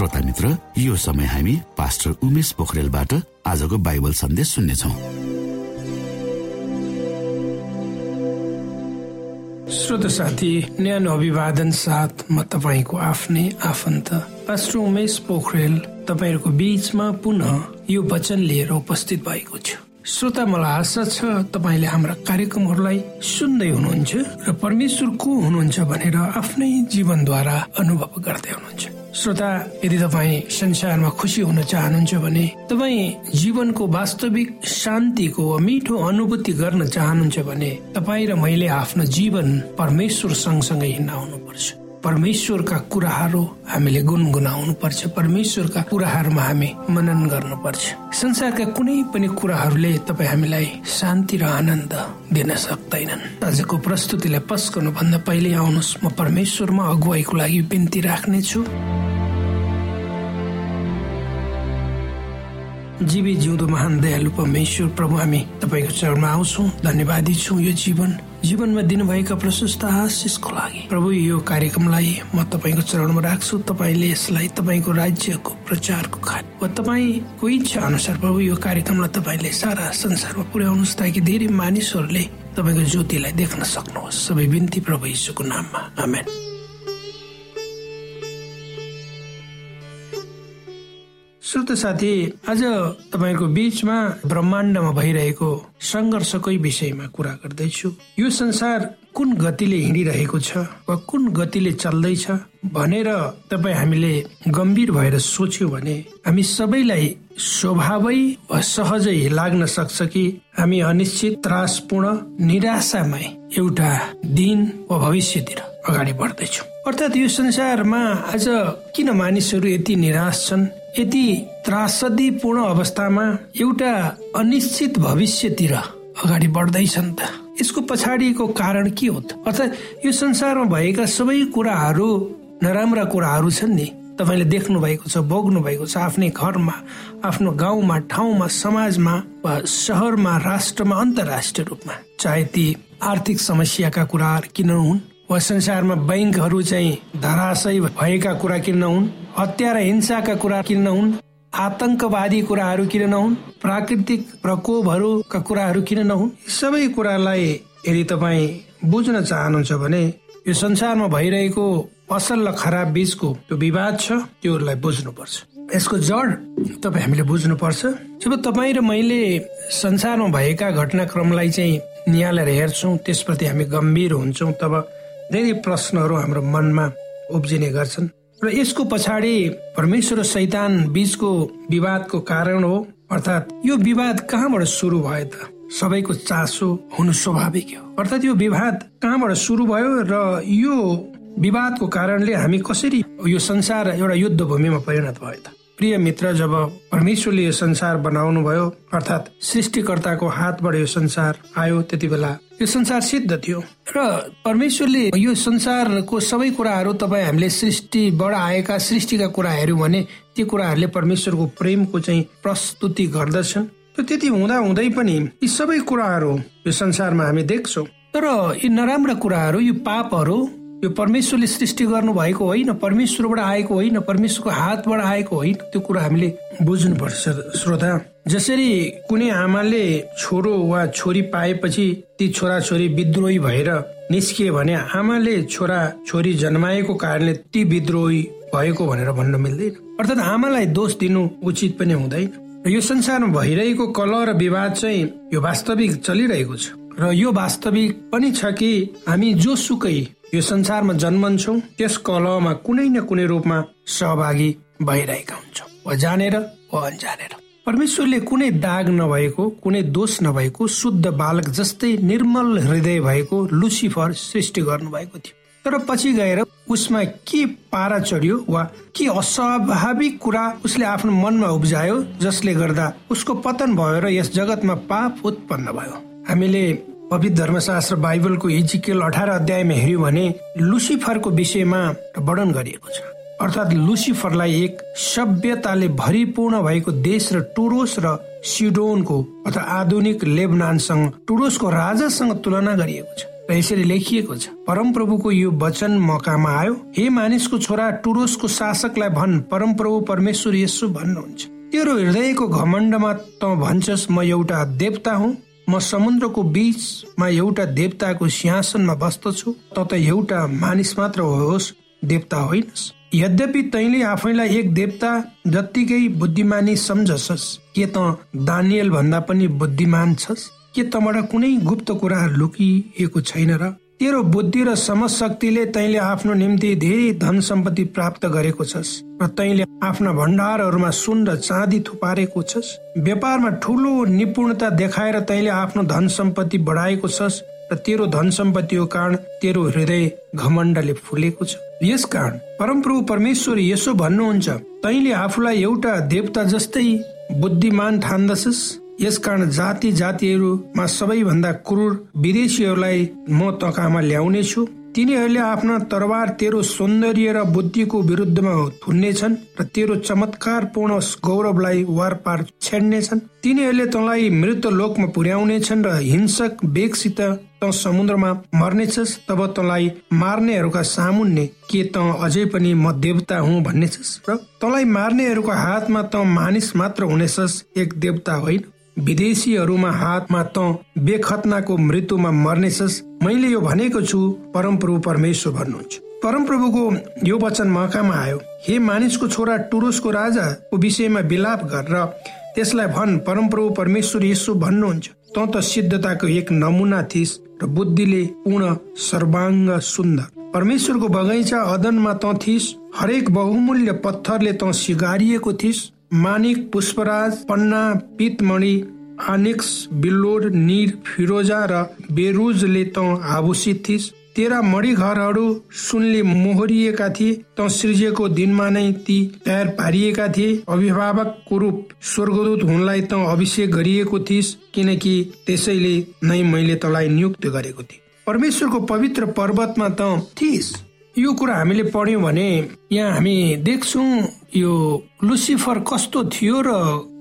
श्रोता मित्र यो समय हामी पास्टर उमेश पोखरेलबाट आजको बाइबल सन्देश सुन्नेछौ। श्रोत साथी न्यानो अभिवादन साथ म तपाईँको आफ्नै आफन्त पास्टर उमेश पोखरेल तपाईँहरूको बीचमा पुनः यो वचन लिएर उपस्थित भएको छु। श्रोता मलाई आशा छ तपाईँले हाम्रा कार्यक्रमहरूलाई सुन्दै हुनुहुन्छ र परमेश्वर को हुनुहुन्छ भनेर आफ्नै जीवनद्वारा अनुभव गर्दै हुनुहुन्छ। श्रोता यदि तपाईँ संसारमा खुसी हुन चाहनुहुन्छ भने तपाईँ जीवनको वास्तविक शान्तिको मिठो अनुभूति गर्न चाहनुहुन्छ भने तपाईँ र मैले आफ्नो जीवन परमेश्वर सँगसँगै हिँड्न पर्छ परमेश्वरका कुराहरू हामीले गुनगुनाउनु पर्छ। परमेश्वरका कुराहरूमा हामी मनन गर्नुपर्छ संसारका कुनै पनि कुराहरूले तपाईँ हामीलाई शान्ति र आनन्द दिन सक्दैनन्। आजको प्रस्तुतिलाई पस्कनु भन्दा पहिले आउनुहोस् म परमेश्वरमा अगुवाईको लागि बिन्ती राख्नेछु। जीवी जिउँदो महान दयालु परमेश्वर प्रभु हामी तपाईँको चरणमा आउँछौ। धन्यवादी छौँ यो जीवन। जीवनमा दिनुभएका प्रशस्त आशिषको लागि प्रभु यो कार्यक्रमलाई म तपाईँको चरणमा राख्छु। तपाईँले यसलाई तपाईँको राज्यको प्रचारको खाल वा तपाईँको इच्छा अनुसार प्रभु यो कार्यक्रमलाई तपाईँले सारा संसारमा पुर्याउनुहोस् ताकि धेरै मानिसहरूले तपाईँको ज्योतिलाई देख्न सक्नुहोस्। सबै बिन्ती प्रभु यीशुको नाममा। आमेन। श्रोत साथी आज तपाईँको बीचमा ब्रह्माण्डमा भइरहेको सङ्घर्षकै विषयमा कुरा गर्दैछु। यो संसार कुन गतिले हिँडिरहेको छ वा कुन गतिले चल्दैछ भनेर तपाईँ हामीले गम्भीर भएर सोच्यो भने हामी सबैलाई स्वभावै वा सहजै लाग्न सक्छ कि हामी अनिश्चित त्रासपूर्ण निराशामय एउटा दिन वा भविष्यतिर अगाडि बढ्दैछौँ। अर्थात् यो संसारमा आज किन मानिसहरू यति निराश छन्? यति त्रासदीपूर्ण अवस्थामा एउटा अनिश्चित भविष्यतिर अगाडि बढ्दैछन् त। यसको पछाडिको कारण के हो त? अर्थात् यो संसारमा भएका सबै कुराहरू नराम्रा कुराहरू छन् नि। तपाईँले देख्नु भएको छ भोग्नु भएको छ आफ्नै घरमा आफ्नो गाउँमा ठाउँमा समाजमा वा सहरमा राष्ट्रमा अन्तर्राष्ट्रिय रूपमा। चाहे ती आर्थिक समस्याका कुराहरू किन हुन्? वा संसारमा बैङ्कहरू चाहिँ धराशय भएका कुरा किन नहुन् हत्या र हिंसाका कुरा किन नहुन् आतंकवादी कुराहरू किन नहुन् प्राकृतिक प्रकोपहरूका कुराहरू किन नहुन् सबै कुरालाई यदि तपाईँ बुझ्न चाहनुहुन्छ भने यो संसारमा भइरहेको असल र खराब बीचको त्यो विवाद छ त्योलाई बुझ्नुपर्छ। यसको जड तपाईँ हामीले बुझ्नुपर्छ। जब तपाईँ र मैले संसारमा भएका घटनाक्रमलाई चाहिँ निहालेर हेर्छौँ त्यसप्रति हामी गम्भीर हुन्छौँ तब धेरै प्रश्नहरू हाम्रो मनमा उब्जिने गर्छन्। र यसको पछाडि परमेश्वर र सैतान बीचको विवादको कारण हो अर्थात् यो विवाद कहाँबाट सुरु भयो त? सबैको चासो हुनु स्वाभाविक हो। अर्थात् यो विवाद कहाँबाट सुरु भयो र यो विवादको कारणले हामी कसरी यो संसार एउटा युद्ध भूमिमा परिणत भयो त? प्रिय मित्र जब परमेश्वरले यो संसार बनाउनु भयो अर्थात् सृष्टिकर्ताको हातबाट यो संसार आयो त्यति बेला यो संसार सिद्ध थियो। र परमेश्वरले यो संसारको सबै कुराहरू तपाईँ हामीले सृष्टिबाट आएका सृष्टिका कुरा हेऱ्यौँ भने ती कुराहरूले परमेश्वरको प्रेमको चाहिँ प्रस्तुति गर्दछन्। त्यति हुँदा हुँदै पनि यी सबै कुराहरू यो संसारमा हामी देख्छौँ। तर यी नराम्रा कुराहरू यो पापहरू यो परमेश्वरले सृष्टि गर्नु भएको होइन परमेश्वरबाट आएको होइन परमेश्वरको हातबाट आएको होइन त्यो कुरा हामीले बुझ्नुपर्छ श्रोता। जसरी कुनै आमाले छोरो वा छोरी पाएपछि ती छोरा छोरी विद्रोही भएर निस्किए भने आमाले छोरा छोरी जन्माएको कारणले ती विद्रोही भएको भनेर भन्न मिल्दैन। अर्थात् आमालाई दोष दिनु उचित पनि हुँदैन। यो संसारमा भइरहेको कल र विवाद चाहिँ यो वास्तविक चलिरहेको छ। र यो वास्तविक पनि छ कि हामी जोसुकै यो संसारमा जन्मन्छौ त्यस कलहमा कुनै न कुनै रूपमा सहभागी भइरहेका हुन्छौँ। वा जानेर वा अनजानेर। परमेश्वरले कुनै दाग नभएको कुनै दोष नभएको शुद्ध बालक जस्तै निर्मल हृदय भएको लुसिफर सृष्टि गर्नु भएको थियो। तर पछि गएर उसमा के पारा चढ्यो वा के अस्वाभाविक कुरा उसले आफ्नो मनमा उब्जायो जसले गर्दा उसको पतन भयो र यस जगतमा पाप उत्पन्न भयो। हामीले पवित्र धर्मशास्त्र बाइबलको इजिकेल अठार अध्यायमा हेऱ्यौँ भने लुसिफरको विषयमा वर्णन गरिएको छ। अर्थात् लुसिफरलाई एक सभ्यताले भरिपूर्ण भएको देश र टुरोस र सिडोनको अथवा आधुनिक लेबनानसँग टुरोसको राजासँग तुलना गरिएको छ र यसरी लेखिएको छ परमप्रभुको यो वचन मकामा आयो हे मानिसको छोरा टुरोसको शासकलाई भन् परमप्रभु परमेश्वर यसो भन्नुहुन्छ। तेरो हृदयको घमण्डमा त भन्छस् म एउटा देवता हुँ म समुद्रको बीचमा एउटा देवताको सिंहासनमा बस्दछु त त एउटा मानिस मात्र होस् देवता होइनस्। यद्यपि तैले आफैलाई एक देवता जत्तिकै बुद्धिमानी सम्झछस् के त दानियल भन्दा पनि बुद्धिमान छस्? के तबाट कुनै गुप्त कुराहरू लुकिएको छैन र? तेरो बुद्धि र समशक्तिले तैले आफ्नो निम्ति धेरै धन सम्पत्ति प्राप्त गरेको छस् र तैले आफ्ना भण्डारहरूमा सुन र चाँदी थुपारेको छस्? व्यापारमा ठुलो निपुणता देखाएर तैले आफ्नो धन सम्पत्ति बढाएको छस् र तेरो धन सम्पत्तिको कारण तेरो हृदय घमण्डले फुलेको छ। यस कारण परमप्रभु परमेश्वर यसो भन्नुहुन्छ तैले आफूलाई एउटा देवता जस्तै बुद्धिमान ठान्दछस्। यसकारण जाति जातिहरूमा सबैभन्दा क्रूर विदेशीहरूलाई म तकामा ल्याउने छु तिनीहरूले आफ्ना तरवार तेरो सौन्दर्य र बुद्धिको विरुद्धमा थुन्नेछन् र तेरो चमत्कारपूर्ण गौरवलाई वार पार छेड्नेछन्। तिनीहरूले तँलाई मृत लोकमा पुर्याउनेछन् र हिंसक बेगसित त समुद्रमा मर्नेछस् तब तँलाई मार्नेहरूका सामुन्ने के त अझै पनि म देवता हुँ भन्नेछस् र तँलाई मार्नेहरूको हातमा त मानिस मात्र हुनेछस् एक देवता होइन। विदेशीहरूमा हातमा त बेखतनाको मृत्युमा मर्नेछस् मैले यो भनेको छु परमप्रभु परमेश्वर भन्नुहुन्छ। परमप्रभुको यो वचन मकामा आयो। हे मानिसको छोरा टुरुसको राजाको विषयमा विलाप गर र त्यसलाई भन् परमप्रभु परमेश्वर यसो भन्नुहुन्छ। त त सिद्धताको एक नमुना थिस र बुद्धिले पूर्ण सर्वाङ्ग सुन्दर। परमेश्वरको बगैँचा अदनमा त थिस हरेक बहुमूल्य पत्थरले त सिगारिएको थिस मानिक पुष्पराज पन्ना पितमणि आनिक्स बिल्लोर निर फिरोजा र बेरुजले त आभूषित थिस तेरा मणि घरहरू सुनले मोहरिएका थिए त सृजिएको दिनमा नै ती तयार पारिएका थिए। अभिभावकको रूप स्वर्गदूत हुनलाई त अभिषेक गरिएको थिइस् किनकि त्यसैले नै मैले तँलाई नियुक्त गरेको थिएँ। परमेश्वरको पवित्र पर्वतमा त थिइस्। यो कुरा हामीले पढ्यौँ भने यहाँ हामी देख्छौँ यो लुसिफर कस्तो थियो र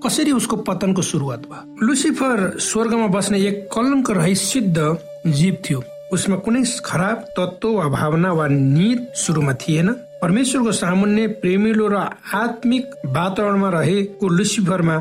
कसरी उसको पतनको सुरुवात भयो। लुसिफर स्वर्गमा बस्ने एक कलङ्क रहित जीव थियो। उसमा कुनै खराब तत्व वा भावना वा निर सुरुमा थिएन। परमेश्वरको सामुन्य प्रेमिलो र आत्मिक वातावरणमा रहेको लुसिफरमा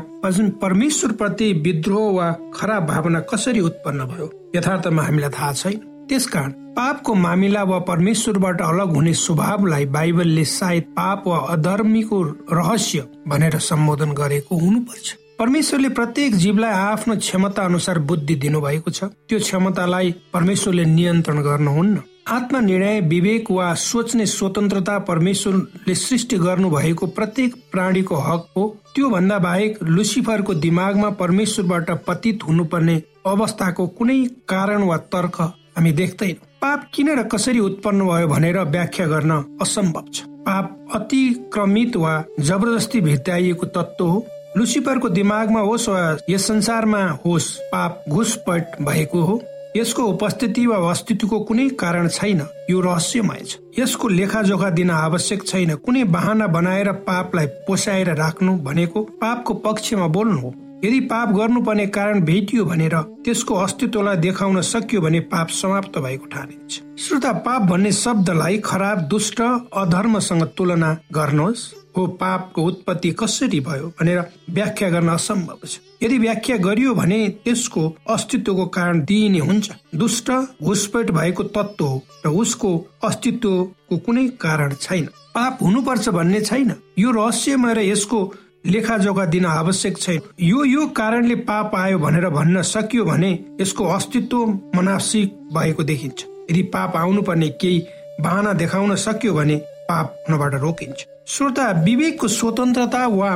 परमेश्वर प्रति विद्रोह वा खराब भावना कसरी उत्पन्न भयो? यथार्थमा हामीलाई थाहा छैन। त्यसकारण पापको मामिला वा परमेश्वरबाट अलग हुने स्वभावलाई बाइबलले सायद पाप वा अधर्मीको रहस्य भनेर सम्बोधन गरेको हुनुपर्छ। परमेश्वरले प्रत्येक जीवलाई आफ्नो क्षमता अनुसार बुद्धि दिनुभएको छ। त्यो क्षमतालाई परमेश्वरले नियन्त्रण गर्नुहुन्न। आत्मा निर्णय विवेक वा सोच्ने स्वतन्त्रता परमेश्वरले सृष्टि गर्नु भएको प्रत्येक प्राणीको हक हो। त्यो भन्दा बाहेक लुसिफरको दिमागमा परमेश्वरबाट पतित हुनुपर्ने अवस्थाको कुनै कारण वा तर्क हामी देख्दैनौँ। पाप किन र कसरी उत्पन्न भयो भनेर व्याख्या गर्न असम्भव छ। पाप अतिक्रमित वा जबरजस्ती भित्ताइएको तत्व हो। लुसिफरको दिमागमा होस् वा यस संसारमा होस् पाप घुसपट भएको हो। यसको उपस्थिति वा अस्तित्वको कुनै कारण छैन। यो रहस्यमय छ। यसको लेखाजोखा दिन आवश्यक छैन। कुनै बहाना बनाएर पापलाई पोसाएर राख्नु भनेको पापको पक्षमा बोल्नु हो। यदि पाप गर्नुपर्ने कारण भेटियो भनेर त्यसको अस्तित्वलाई देखाउन सक्यो भने पाप समाप्त भएको ठानिन्छ। श्रोता पाप भन्ने शब्दलाई खराब दुष्ट अधर्मसँग तुलना गर्नुहोस्। हो पापको उत्पत्ति कसरी भयो भनेर व्याख्या गर्न असम्भव छ। यदि व्याख्या गरियो भने त्यसको अस्तित्वको कारण दिइने हुन्छ। दुष्ट घुसपेट भएको तत्व हो र उसको अस्तित्वको कुनै कारण छैन। पाप हुनुपर्छ भन्ने छैन। यो रहस्यमय र यसको लेखाजोखा दिन आवश्यक छैन। यो यो कारणले पाप आयो भनेर भन्न सकियो भने यसको अस्तित्व मनासिक भएको देखिन्छ। यदि पाप आउनु पर्ने केही बाहना देखाउन सक्यो भने पाप हुनबाट रोकिन्छ। श्रोता विवेकको स्वतन्त्रता वा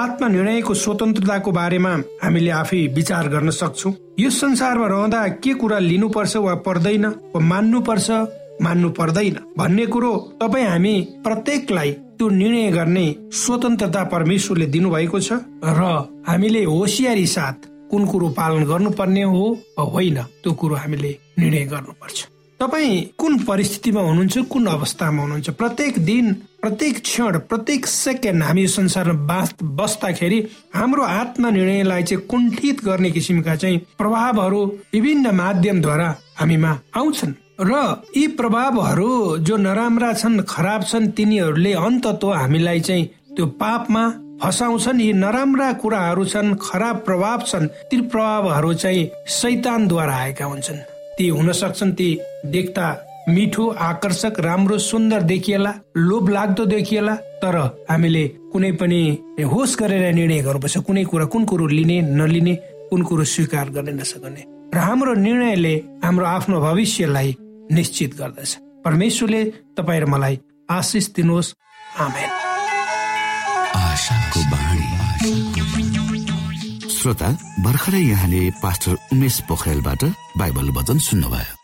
आत्मनिर्णयको स्वतन्त्रताको बारेमा हामीले आफै विचार गर्न सक्छौ। यो संसारमा रहँदा के कुरा लिनुपर्छ वा पर्दैन वा मान्नुपर्छ मान्नु पर्दैन भन्ने कुरो तपाईँ हामी प्रत्येकलाई त्यो निर्णय गर्ने स्वतन्त्रता परमेश्वरले दिनुभएको छ र हामीले होसियारी साथ कुन कुरो पालन गर्नुपर्ने हो होइन त्यो कुरो हामीले निर्णय गर्नुपर्छ। तपाईँ कुन परिस्थितिमा हुनुहुन्छ कुन अवस्थामा हुनुहुन्छ? प्रत्येक दिन प्रत्येक क्षण प्रत्येक सेकेन्ड हामी संसारमा बस्दाखेरि हाम्रो आत्मा निर्णयलाई चाहिँ कुण्ठित गर्ने किसिमका चाहिँ प्रभावहरू विभिन्न माध्यमद्वारा हामीमा आउँछन्। र यी प्रभावहरू जो नराम्रा छन् खराब छन् तिनीहरूले अन्तत्व हामीलाई चाहिँ त्यो पापमा फसाउँछन्। यी नराम्रा कुराहरू छन् खराब प्रभाव छन् ती प्रभावहरू चाहिँ शैतानद्वारा आएका हुन्छन्। ती हुन सक्छन् ती देख्दा मिठो आकर्षक राम्रो सुन्दर देखिएला लोभ लाग्दो देखिएला तर हामीले कुनै पनि होस गरेर निर्णय गर्नुपर्छ। कुनै कुरा कुन कुरो लिने नलिने कुन कुरो स्वीकार गर्ने नसक्ने। र हाम्रो निर्णयले हाम्रो आफ्नो भविष्यलाई निश्चित गर्दछ। परमेश्वरले तपाईँ र मलाई आशिष दिनुहोस्। श्रोता भर्खरै यहाँले पास्टर उमेश पोखरेलबाट बाइबल वचन सुन्नुभयो।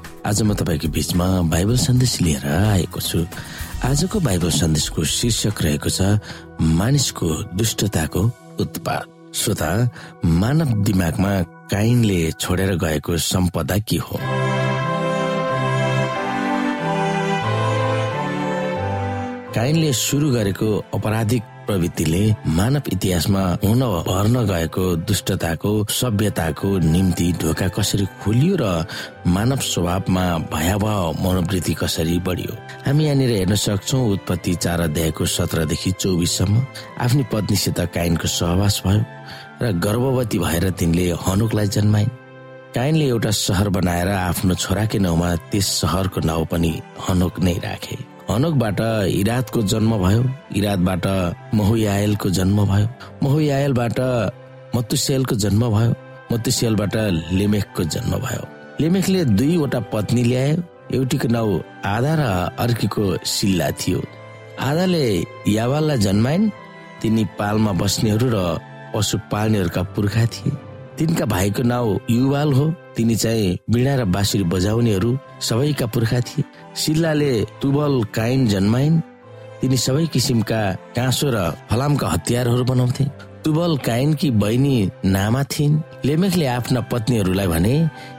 आज म तपाईँको बिचमा बाइबल सन्देश लिएर आएको छु। आजको बाइबल सन्देशको शीर्षक रहेको छ मानिसको दुष्टताको उत्पाद श्रोता मानव दिमागमा काइनले छोडेर गएको सम्पदा के हो? काइनले सुरु गरेको अपराधिक प्रवृत्तिले मानव इतिहासमा हुन भर्न गएको दुष्टताको सभ्यताको निम्ति ढोका कसरी खोलियो र मानव स्वभावमा भयावह मनोवृत्ति कसरी बढियो? हामी यहाँनिर हेर्न सक्छौ उत्पत्ति चार अध्यायको सत्रदेखि चौबिससम्म आफ्नी पत्नीसित काइनको सहवास भयो र गर्भवती भएर तिनले हनुकलाई जन्माइन् काइनले एउटा सहर बनाएर आफ्नो छोराकै नाउँमा त्यस सहरको नाउँ पनि हनुक नै राखे। हनोकबाट इरादको जन्म भयो इरादबाट महुयायलको जन्म भयो महुयायलबाट मत्तुसेलको जन्म भयो मत्तुसेलबाट लेमेखको जन्म भयो। लेमेखले दुईवटा पत्नी ल्यायो एउटीको नाउँ आधा र अर्कीको सिल्ला थियो। आधाले यावाललाई जन्माइन् तिनी पालमा बस्नेहरू र पशु पाल्नेहरूका पुर्खा थिए। तिनका भाइको नाउँ युवाल हो तिनी चाहिँ बिडा र बाँसुरी बजाउनेहरू सबैका पुर्खा थिए सिल्लाले तुबल काइन जन्माइन्। तिनी सबै किसिमका काँसो र फलामका हतियारहरू बनाउँथे। तुबल काइनकी बहिनी नामा थिइन्। लेमेखले आफ्ना पत्नीहरूलाई भने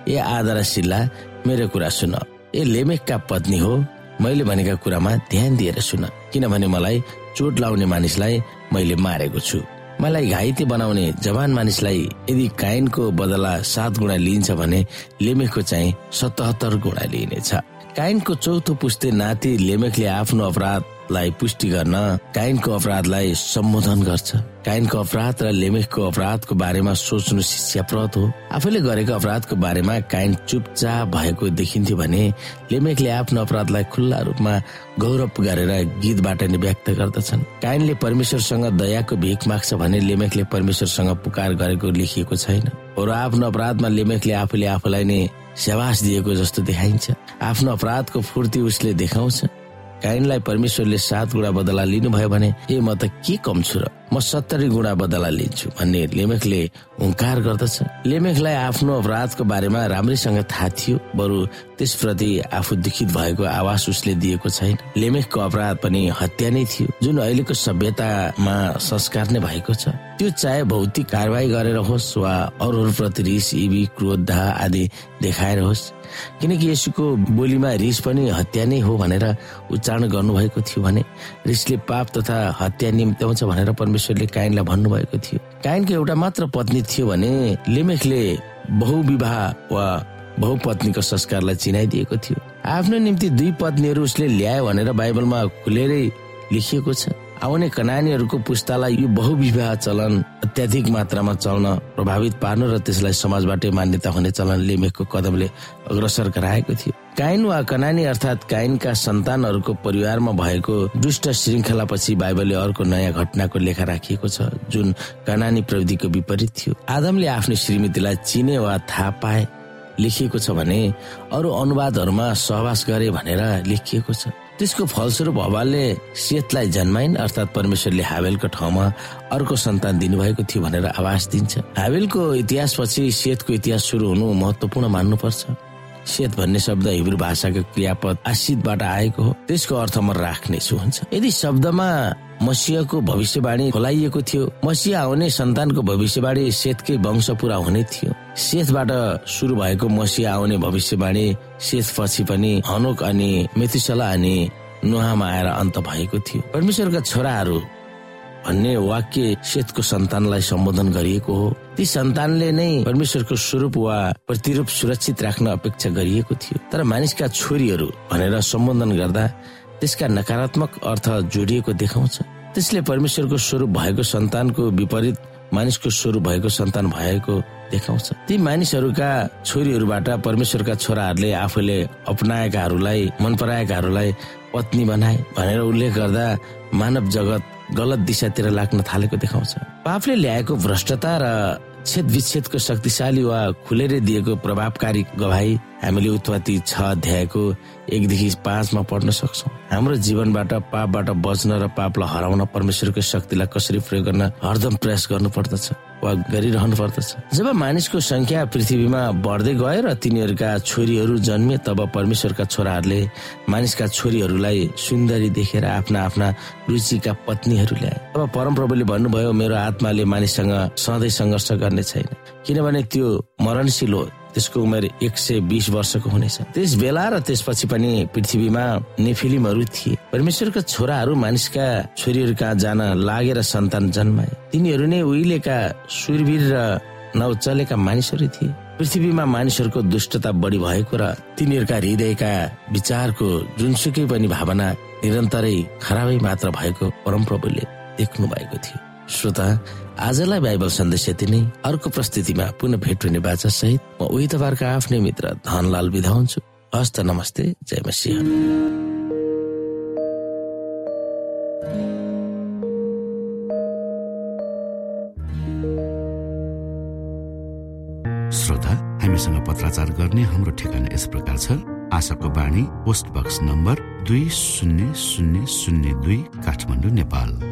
ए आदराशिला मेरो कुरा सुन। ए लेमेखका पत्नी हो मैले भनेका कुरामा ध्यान दिएर सुन। किनभने मलाई चोट लाउने मानिसलाई मैले मारेको छु। मलाई घाइते बनाउने जवान मानिसलाई यदि काइनको बदला सात गुणा लिइन्छ भने लेमेखको चाहिँ सतहत्तर गुणा लिइनेछ। काइनको चौथो पुस्ते नाति लेमेखले आफ्नो अपराध लाई पुष्टि गर्न काइनको अपराधलाई सम्बोधन गर्छ। काइनको अपराध र लेमेखको अपराधको बारेमा सोच्नु शिष्याप्रद हो। आफूले गरेको अपराधको बारेमा काइन चुपचाप भएको देखिन्थ्यो भने लेमेखले आफ्नो अपराधलाई खुल्ला रूपमा गौरव गरेर गीतबाट नै व्यक्त गर्दछन्। काइनले परमेश्वरसँग दयाको भिख माग्छ भने लेमेखले परमेश्वरसँग पुकार गरेको लेखिएको छैन। र आफ्नो अपराधमा लेमेखले आफूले आफूलाई नै सेवास दिएको जस्तो देखाइन्छ। आफ्नो अपराधको फुर्ती उसले देखाउँछ। काइनलाई परमेश्वरले सात गुणा बदला लिनुभयो भने ए म त के कम छु र? म सत्तरी गुणा बदला लिन्छु भन्ने लेमेखले हुङ्कार गर्दछ। लेमेखलाई आफ्नो अपराधको बारेमा राम्रैसँग थाहा थियो बरु त्यसप्रति आफू दुखित भएको आवाज उसले दिएको छैन। लेमेखको अपराध पनि हत्या नै थियो जुन अहिलेको सभ्यतामा संस्कार नै भएको छ। त्यो चाहे भौतिक कारवाही गरेर होस् वा अरूहरूप्रति रिस इबी क्रोध आदि देखाएर होस् किनकि यसुको बोलीमा रिस पनि हत्या नै हो भनेर उच्चारण गर्नुभएको थियो भने रिसले पाप तथा हत्या निम्त्याउँछ भनेर परमेश्वरले काइनलाई भन्नुभएको थियो। काइनको एउटा मात्र पत्नी थियो भने लेमेखले बहुविवाह वा बहुपत्नीको संस्कारलाई चिनाइदिएको थियो। आफ्नो निम्ति दुई पत्नीहरू उसले ल्यायो भनेर बाइबलमा खुलेरै लेखिएको छ। आउने कनानीहरूको पुस्तालाई यो बहुविवाह चलन अत्याधिक मात्रामा चल्न प्रभावित पार्नु र त्यसलाई समाजबाटै मान्यता हुने चलन लेमेकको कदमले अग्रसर गराएको थियो। काइन वा कनानी अर्थात् काइनका सन्तानहरूको परिवारमा भएको दुष्ट श्रृङ्खलापछि बाइबलले अर्को नयाँ घटनाको लेखा राखिएको छ जुन कनानी प्रविधिको विपरीत थियो। आदमले आफ्नो श्रीमतीलाई चिने वा थाहा पाए लेखिएको छ भने अरू अनुवादहरूमा सहवास गरे भनेर लेखिएको छ। त्यसको फलस्वरूप हवालले सेतलाई जन्माइन् अर्थात् परमेश्वरले हावेलको ठाउँमा अर्को सन्तान दिनुभएको थियो भनेर आवाज दिन्छ। हावेलको इतिहासपछि सेतको इतिहास सुरु हुनु महत्वपूर्ण मान्नुपर्छ। सेत भन्ने शब्द हिब्रू भाषाको क्रियापद आशितबाट आएको हो। त्यसको अर्थ म राख्नेछु हुन्छ। यदि शब्दमा मसिहको भविष्यवाणी खोलाइएको थियो मसिह आउने सन्तानको भविष्यवाणी सेतकै वंश पुरा हुने थियो। सेतबाट सुरु भएको मसिह आउने भविष्यवाणी सेत पछि पनि हनुक अनि मेथुसला अनि नुहामा आएर अन्त भएको थियो। परमेश्वरका छोराहरू भन्ने वाक्य सेतको सन्तानलाई सम्बोधन गरिएको हो। ती सन्तानले नै परमेश्वरको स्वरूप वा प्रतिरूप सुरक्षित राख्न अपेक्षा गरिएको थियो। तर मानिसका छोरीहरू भनेर सम्बोधन गर्दा त्यसका नकारात्मक अर्थ जोडिएको देखाउँछ। त्यसले परमेश्वरको स्वरूप भएको सन्तानको विपरीत मानिसको स्वरूप भएको सन्तान भएको देखाउँछ। ती मानिसहरूका छोरीहरूबाट परमेश्वरका छोराहरूले आफूले अपनाएकाहरूलाई मन पराएकाहरूलाई पत्नी बनाए भनेर उल्लेख गर्दा मानव जगत गलत दिशातिर लाग्न थालेको देखाउँछ। पापले ल्याएको भ्रष्टता र छेद विच्छेदको शक्तिशाली वा खुलेर दिएको प्रभावकारी गवाई हामीले उत्पत्ति छ अध्यायको एकदेखि पाँचमा पढ्न सक्छौ। हाम्रो जीवनबाट पापबाट बच्न र पापलाई हराउन परमेश्वरको शक्तिलाई कसरी प्रयोग गर्न हरदम प्रयास गर्नु पर्दछ वा गरिरहनु पर्दछ जब मानिसको संख्या पृथ्वीमा बढ्दै गयो र तिनीहरूका छोरीहरू जन्मे तब परमेश्वरका छोराहरूले मानिसका छोरीहरूलाई सुन्दरी देखेर आफ्ना आफ्ना रुचिका पत्नीहरू ल्याए। तब परमप्रभुले भन्नुभयो मेरो आत्माले मानिससँग सधैँ सङ्घर्ष गर्ने छैन। किनभने त्यो मरणशील हो। त्यसको उमेर एक सय बिस वर्षको हुनेछ। त्यस बेला र त्यसपछि पनि पृथ्वीमा नेफिलिमहरू थिए। परमेश्वरका छोराहरू मानिसका छोरीहरू कहाँ जान लागेर सन्तान जन्माए। तिनीहरू नै उहिलेका सुरवीर र नौचलेका मानिसहरू थिए। पृथ्वीमा मानिसहरूको दुष्टता बढी भएको र तिनीहरूका हृदयका विचारको जुनसुकै पनि भावना निरन्तरै खराबै मात्र भएको परमप्रभुले देख्नु भएको थियो। श्रोता आजलाई बाइबल सन्देश यति नै। अर्को प्रस्तुतिमा पुनः भेट हुने बाचा सहित म उही तपाईँहरूको आफ्नै मित्र धनलाल विधा हुन्छु हस्त नमस्ते जय मसिंह। श्रोता हामीसँग पत्राचार गर्ने हाम्रो ठेगाना यस प्रकार छ। आशाको बाणी पोस्ट बक्स नम्बर दुई शून्य शून्य शून्य दुई काठमाडौँ नेपाल।